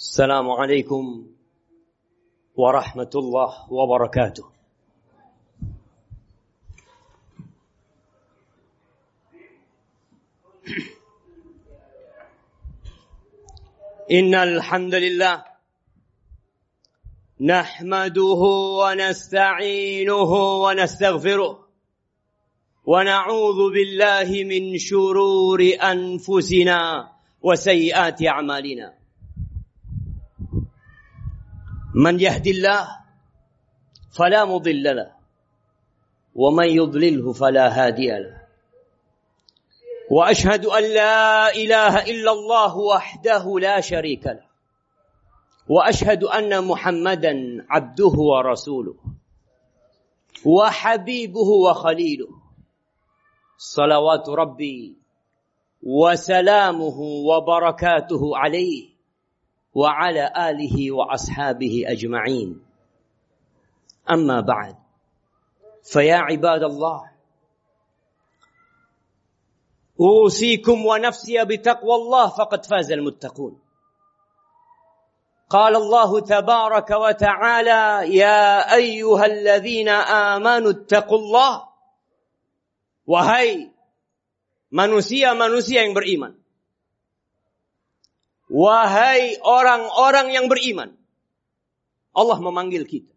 السلام عليكم ورحمة الله وبركاته. إن الحمد لله نحمده ونستعينه ونستغفره ونعوذ بالله من شرور أنفسنا وسيئات أعمالنا. من يهد الله فلا مضل له ومن يضلله فلا هادي له. وأشهد أن لا إله إلا الله وحده لا شريك له وأشهد أن محمدا عبده ورسوله وحبيبه وخليله. صلوات ربي وسلامه وبركاته عليه. وعلى آله وأصحابه أجمعين. أما بعد فيا عباد الله أوصيكم ونفسي بتقوى الله فقد فاز المتقون. قال الله تبارك وتعالى يا أيها الذين آمنوا اتقوا الله. wahai manusia-manusia yang beriman. Wahai orang-orang yang beriman. Allah memanggil kita.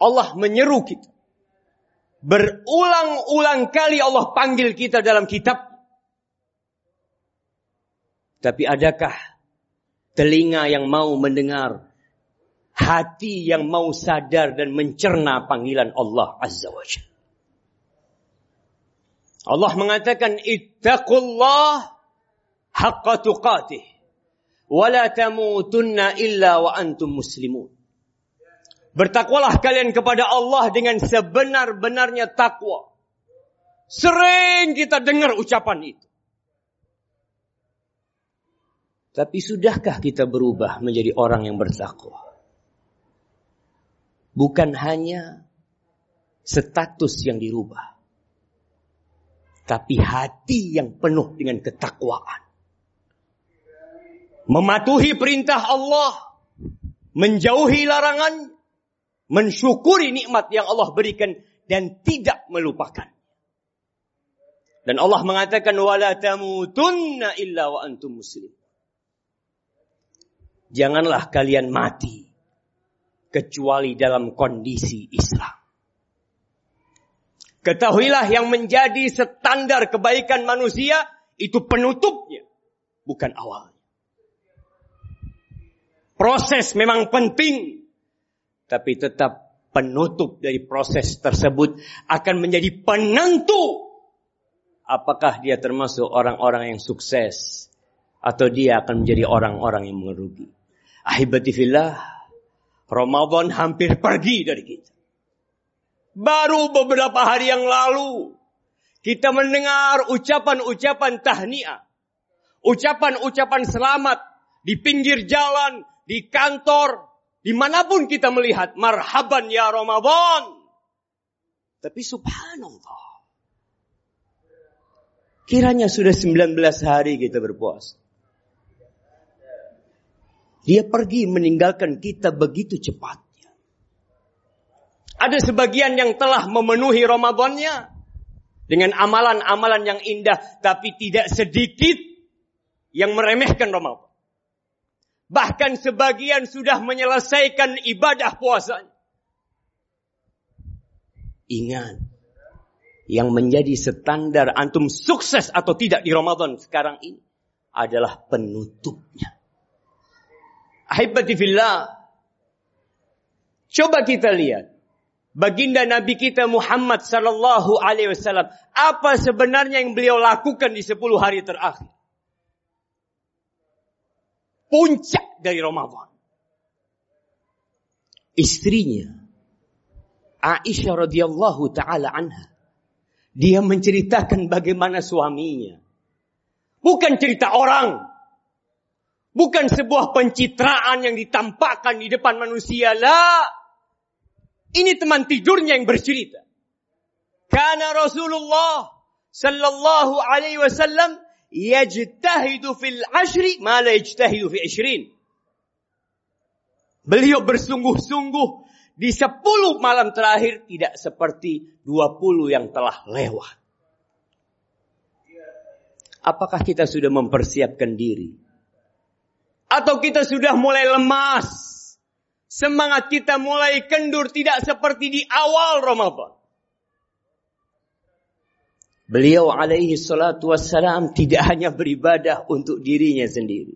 Allah menyeru kita. Berulang-ulang kali Allah panggil kita dalam kitab. Tapi adakah telinga yang mau mendengar? Hati yang mau sadar dan mencerna panggilan Allah Azza wa. Allah mengatakan ittaqullah haqqa tuqatih wala tamutunna illa wa antum muslimun. Bertakwalah kalian kepada Allah dengan sebenar-benarnya takwa. Sering kita dengar ucapan itu. Tapi sudahkah kita berubah menjadi orang yang bertakwa? Bukan hanya status yang dirubah. Tapi hati yang penuh dengan ketakwaan mematuhi perintah Allah, menjauhi larangan, mensyukuri nikmat yang Allah berikan dan tidak melupakan. Dan Allah mengatakan wala tamutunna illa wa antum muslim. Janganlah kalian mati kecuali dalam kondisi Islam. Ketahuilah yang menjadi standar kebaikan manusia itu penutupnya, bukan awalnya. Proses memang penting. Tapi tetap penutup dari proses tersebut akan menjadi penentu. Apakah dia termasuk orang-orang yang sukses. Atau dia akan menjadi orang-orang yang merugi. Ahibatifillah. Ramadan hampir pergi dari kita. Baru beberapa hari yang lalu. Kita mendengar ucapan-ucapan tahniah. Ucapan-ucapan selamat di pinggir jalan, di kantor, di mana pun kita melihat, marhaban ya Ramadan. Tapi subhanallah. Kiranya sudah 19 hari kita berpuasa. Dia pergi meninggalkan kita begitu cepatnya. Ada sebagian yang telah memenuhi Ramadannya dengan amalan-amalan yang indah, tapi tidak sedikit yang meremehkan Ramadan. Bahkan sebagian sudah menyelesaikan ibadah puasanya. Ingat, yang menjadi standar antum sukses atau tidak di Ramadan sekarang ini adalah penutupnya. Ahibati fillah. Coba kita lihat. Baginda Nabi kita Muhammad sallallahu alaihi wasallam. Apa sebenarnya yang beliau lakukan di 10 hari terakhir? Puncak dari Ramadan. Istrinya Aisyah radhiyallahu taala anha dia menceritakan bagaimana suaminya. Bukan cerita orang. Bukan sebuah pencitraan yang ditampakkan di depan manusia. La. Ini teman tidurnya yang bercerita. Karena Rasulullah sallallahu alaihi wasallam yajtahidu fil ashri ma la yajtahidu fi ishrin. Beliau bersungguh-sungguh di 10 malam terakhir tidak seperti 20 yang telah lewat. Apakah kita sudah mempersiapkan diri? Atau kita sudah mulai lemas? Semangat kita mulai kendur tidak seperti di awal Ramadan. Beliau alaihi salatu wassalam tidak hanya beribadah untuk dirinya sendiri.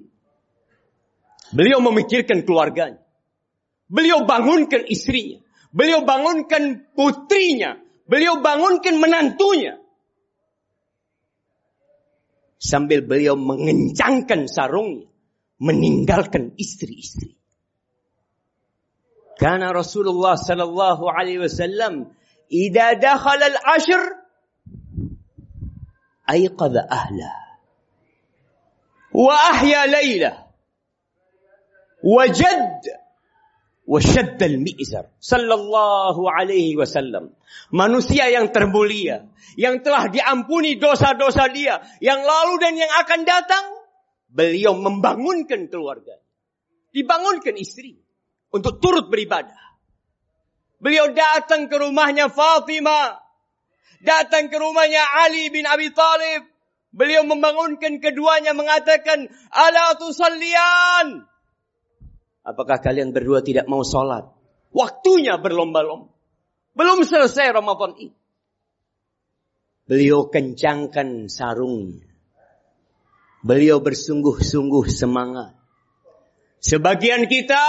Beliau memikirkan keluarganya. Beliau bangunkan istrinya. Beliau bangunkan putrinya. Beliau bangunkan menantunya. Sambil beliau mengencangkan sarungnya. Meninggalkan istri-istri. Karena Rasulullah sallallahu alaihi wasallam idza dakhala al-ashr أيقظ أهله وأحيا ليله وجد وشد المئزر صلى الله عليه wasallam manusia yang termulia yang telah diampuni dosa-dosa dia yang lalu dan yang akan datang beliau membangunkan keluarga dibangunkan istri untuk turut beribadah beliau datang ke rumahnya Fatimah datang ke rumahnya Ali bin Abi Thalib. Beliau membangunkan keduanya mengatakan, Ala tusallian. Apakah kalian berdua tidak mau sholat? Waktunya berlomba-lomba. Belum selesai Ramadan ini. Beliau kencangkan sarungnya. Beliau bersungguh-sungguh semangat. Sebagian kita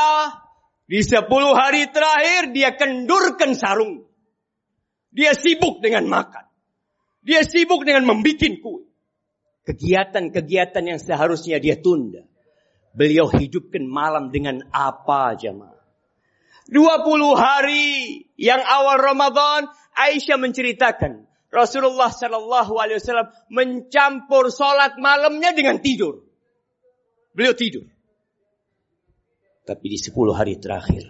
di sepuluh hari terakhir dia kendurkan sarung. Dia sibuk dengan makan. Dia sibuk dengan membuat kue. Kegiatan-kegiatan yang seharusnya dia tunda. Beliau hidupkan malam dengan apa jemaah? 20 hari yang awal Ramadan, Aisyah menceritakan Rasulullah Shallallahu Alaihi Wasallam mencampur sholat malamnya dengan tidur. Beliau tidur. Tapi di 10 hari terakhir,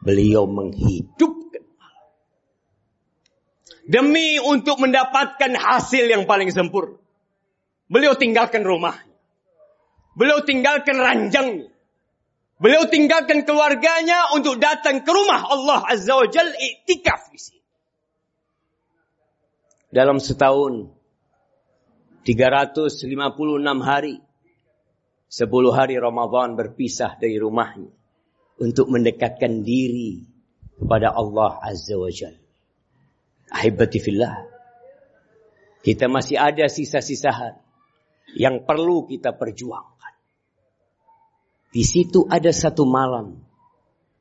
beliau menghidup Demi untuk mendapatkan hasil yang paling sempurna. Beliau tinggalkan rumah. Beliau tinggalkan ranjang. Beliau tinggalkan keluarganya untuk datang ke rumah Allah Azza wa Jal iktikaf di sini. Dalam setahun 356 hari 10 hari Ramadan berpisah dari rumahnya untuk mendekatkan diri kepada Allah Azza wa Jalla. Ahibati fillah. Kita masih ada sisa-sisa yang perlu kita perjuangkan. Di situ ada satu malam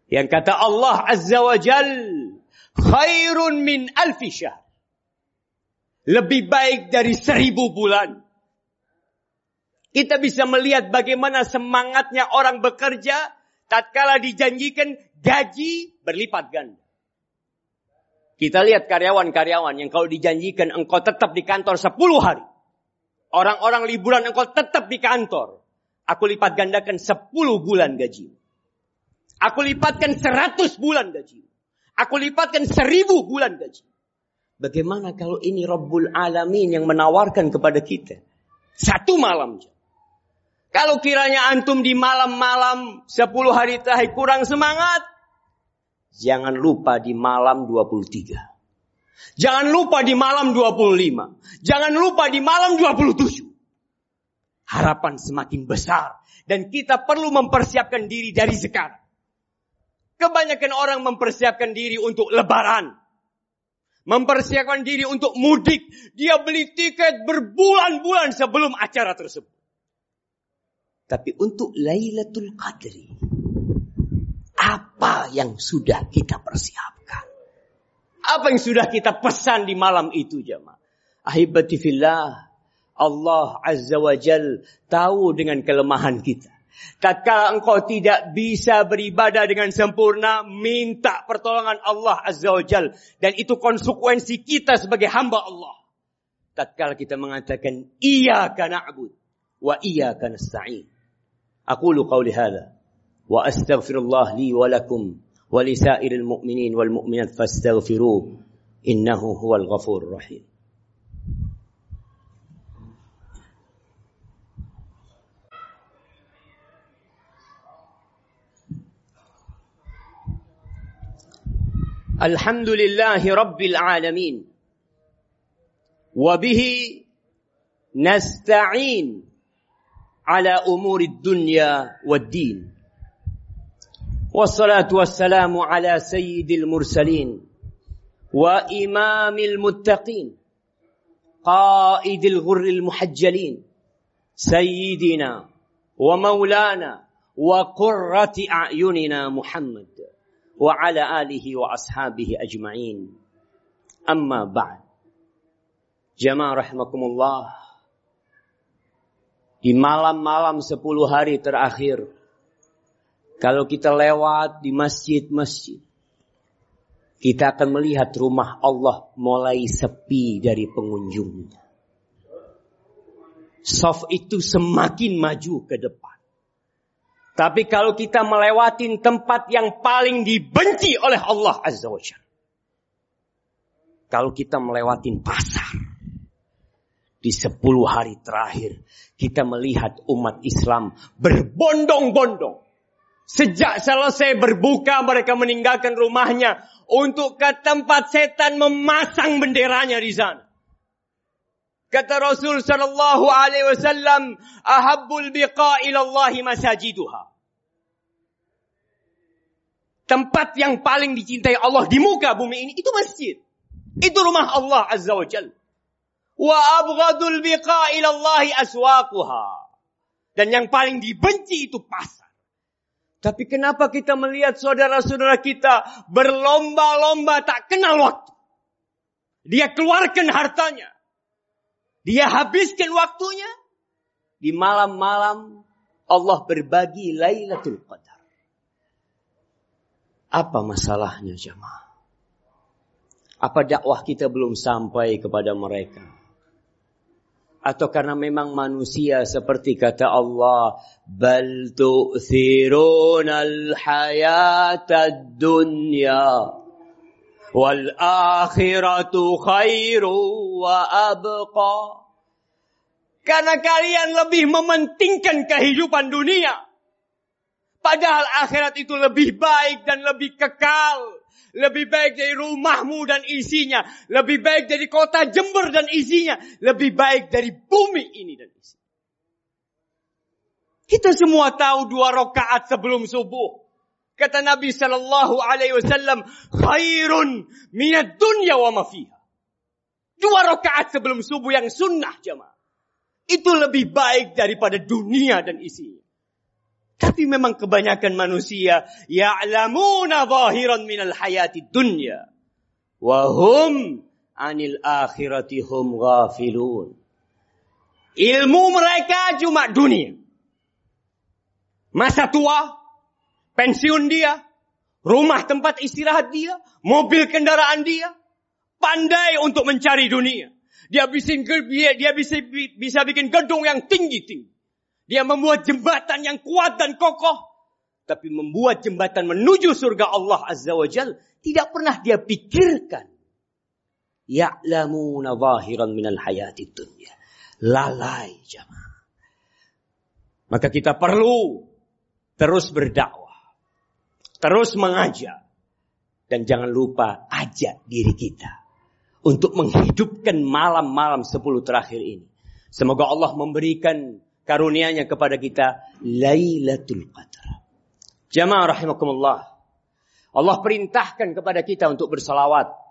yang kata Allah Azza wa Jal khairun min alfi. Lebih baik dari seribu bulan. Kita bisa melihat bagaimana semangatnya orang bekerja tatkala dijanjikan gaji berlipat ganda. Kita lihat karyawan-karyawan yang kalau dijanjikan engkau tetap di kantor 10 hari. Orang-orang liburan engkau tetap di kantor. Aku lipat gandakan 10 bulan gaji. Aku lipatkan 100 bulan gaji. Aku lipatkan 1000 bulan gaji. Bagaimana kalau ini Rabbul Alamin yang menawarkan kepada kita? Satu malam. Kalau kiranya antum di malam-malam 10 hari terakhir kurang semangat, Jangan lupa di malam 23. Jangan lupa di malam 25. Jangan lupa di malam 27. Harapan semakin besar. Dan kita perlu mempersiapkan diri dari sekarang. Kebanyakan orang mempersiapkan diri untuk lebaran. Mempersiapkan diri untuk mudik. Dia beli tiket berbulan-bulan sebelum acara tersebut. Tapi untuk Lailatul Qadri apa yang sudah kita persiapkan? Apa yang sudah kita pesan di malam itu jemaah? Ahibati fillah, Allah Azza wa Jal tahu dengan kelemahan kita. Tatkala engkau tidak bisa beribadah dengan sempurna, minta pertolongan Allah Azza wa Jal. Dan itu konsekuensi kita sebagai hamba Allah. Tatkala kita mengatakan, Iya na'bud wa iya nasta'in. Aku lu qawli. وأستغفر الله لي ولكم ولسائر المؤمنين والمؤمنات فاستغفروه إنه هو الغفور الرحيم. الحمد لله رب العالمين وبه نستعين على أمور الدنيا والدين. والصلاة والسلام على سيد المرسلين وإمام المتقين قائد الغر المحجلين سيدنا ومولانا وقرة أعيننا محمد وعلى آله وأصحابه أجمعين. أما بعد جماعة رحمكم الله di malam-malam sepuluh hari terakhir kalau kita lewat di masjid-masjid kita akan melihat rumah Allah mulai sepi dari pengunjungnya. Soft itu semakin maju ke depan. Tapi kalau kita melewati tempat yang paling dibenci oleh Allah Azza wa Jalla. Kalau kita melewati pasar. Di sepuluh hari terakhir. Kita melihat umat Islam berbondong-bondong. Sejak selesai berbuka mereka meninggalkan rumahnya. Untuk ke tempat setan memasang benderanya di sana. Kata Rasul sallallahu alaihi wasallam, "Ahabbul biqa masajiduha." Tempat yang paling dicintai Allah di muka bumi ini itu masjid. Itu rumah Allah Azza wa Jalla. Wa abghadul biqa aswaquha. Dan yang paling dibenci itu pasar. Tapi kenapa kita melihat saudara-saudara kita berlomba-lomba tak kenal waktu? Dia keluarkan hartanya. Dia habiskan waktunya di malam-malam Allah berbagi Lailatul Qadar. Apa masalahnya jemaah? Apa dakwah kita belum sampai kepada mereka? Atau karena memang manusia seperti kata Allah, bal tu'thirunal hayatad dunya wal akhiratu khairu wa abqa. Karena kalian lebih mementingkan kehidupan dunia. Padahal akhirat itu lebih baik dan lebih kekal. Lebih baik dari rumahmu dan isinya. Lebih baik dari kota Jember dan isinya. Lebih baik dari bumi ini dan isinya. Kita semua tahu dua rakaat sebelum subuh. Kata Nabi Shallallahu Alaihi Wasallam, khairun minat dunya wa mafiha. Dua rakaat sebelum subuh yang sunnah jemaah. Itu lebih baik daripada dunia dan isinya. Tapi memang kebanyakan manusia ya'lamuna zahiran minal hayati dunya. Wahum anil akhirati hum ghafilun. Ilmu mereka cuma dunia. Masa tua, pensiun dia, rumah tempat istirahat dia, mobil kendaraan dia, pandai untuk mencari dunia. Dia bisa dia bisa bisa bikin gedung yang tinggi-tinggi. Dia membuat jembatan yang kuat dan kokoh. Tapi membuat jembatan menuju surga Allah Azza wa Jal. Tidak pernah dia pikirkan. Ya'lamuna zahiran minal hayati dunya. Lalai jamaah. Maka kita perlu terus berdakwah. Terus mengajak. Dan jangan lupa ajak diri kita. Untuk menghidupkan malam-malam sepuluh terakhir ini. Semoga Allah memberikan karunia-Nya kepada kita Lailatul Qadar. Jamaah rahimakumullah. Allah perintahkan kepada kita untuk bersalawat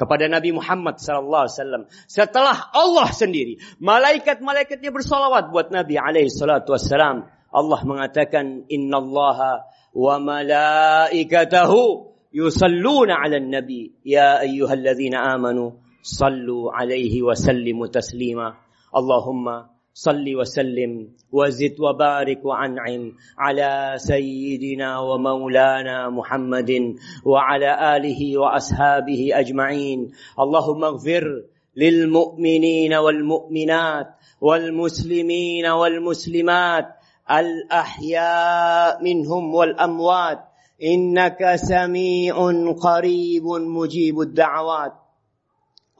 kepada Nabi Muhammad sallallahu alaihi wasallam. Setelah Allah sendiri, malaikat-malaikatnya bersalawat buat Nabi alaihi salatu wasallam. Allah mengatakan innallaha wa malaikatahu yusalluna 'alan nabi ya ayyuhalladzina amanu sallu alaihi wa sallimu taslima. Allahumma صل وسلم وزد وبارك وأنعم على سيدنا ومولانا محمد وعلى آله وأصحابه أجمعين. اللهم اغفر للمؤمنين والمؤمنات والمسلمين والمسلمات الأحياء منهم والأموات. إنك سميع قريب مجيب الدعوات.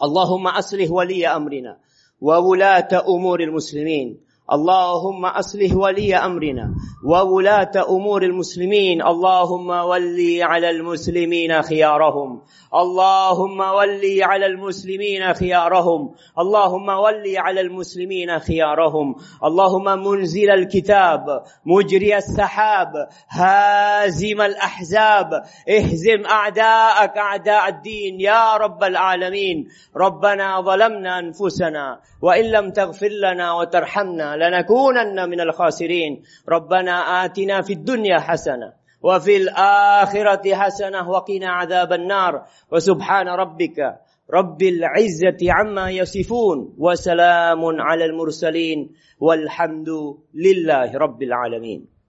اللهم أصلح ولي أمرنا. وولاة أمور المسلمين. اللهم أصلح ولي أمرنا وولاة أمور المسلمين. اللهم ولي على المسلمين خيارهم. اللهم ولي على المسلمين خيارهم. اللهم ولي على المسلمين خيارهم. اللهم منزل الكتاب مجري السحاب هازم الأحزاب. اهزم أعداءك أعداء الدين يا رب العالمين. ربنا ظلمنا أنفسنا وإن لم تغفر لنا وترحمنا لنكونن من الخاسرين. ربنا آتنا في الدنيا حسنة وفي الآخرة حسنة وقنا عذاب النار. وسبحان ربك رب العزة عما يصفون وسلام على المرسلين والحمد لله رب العالمين.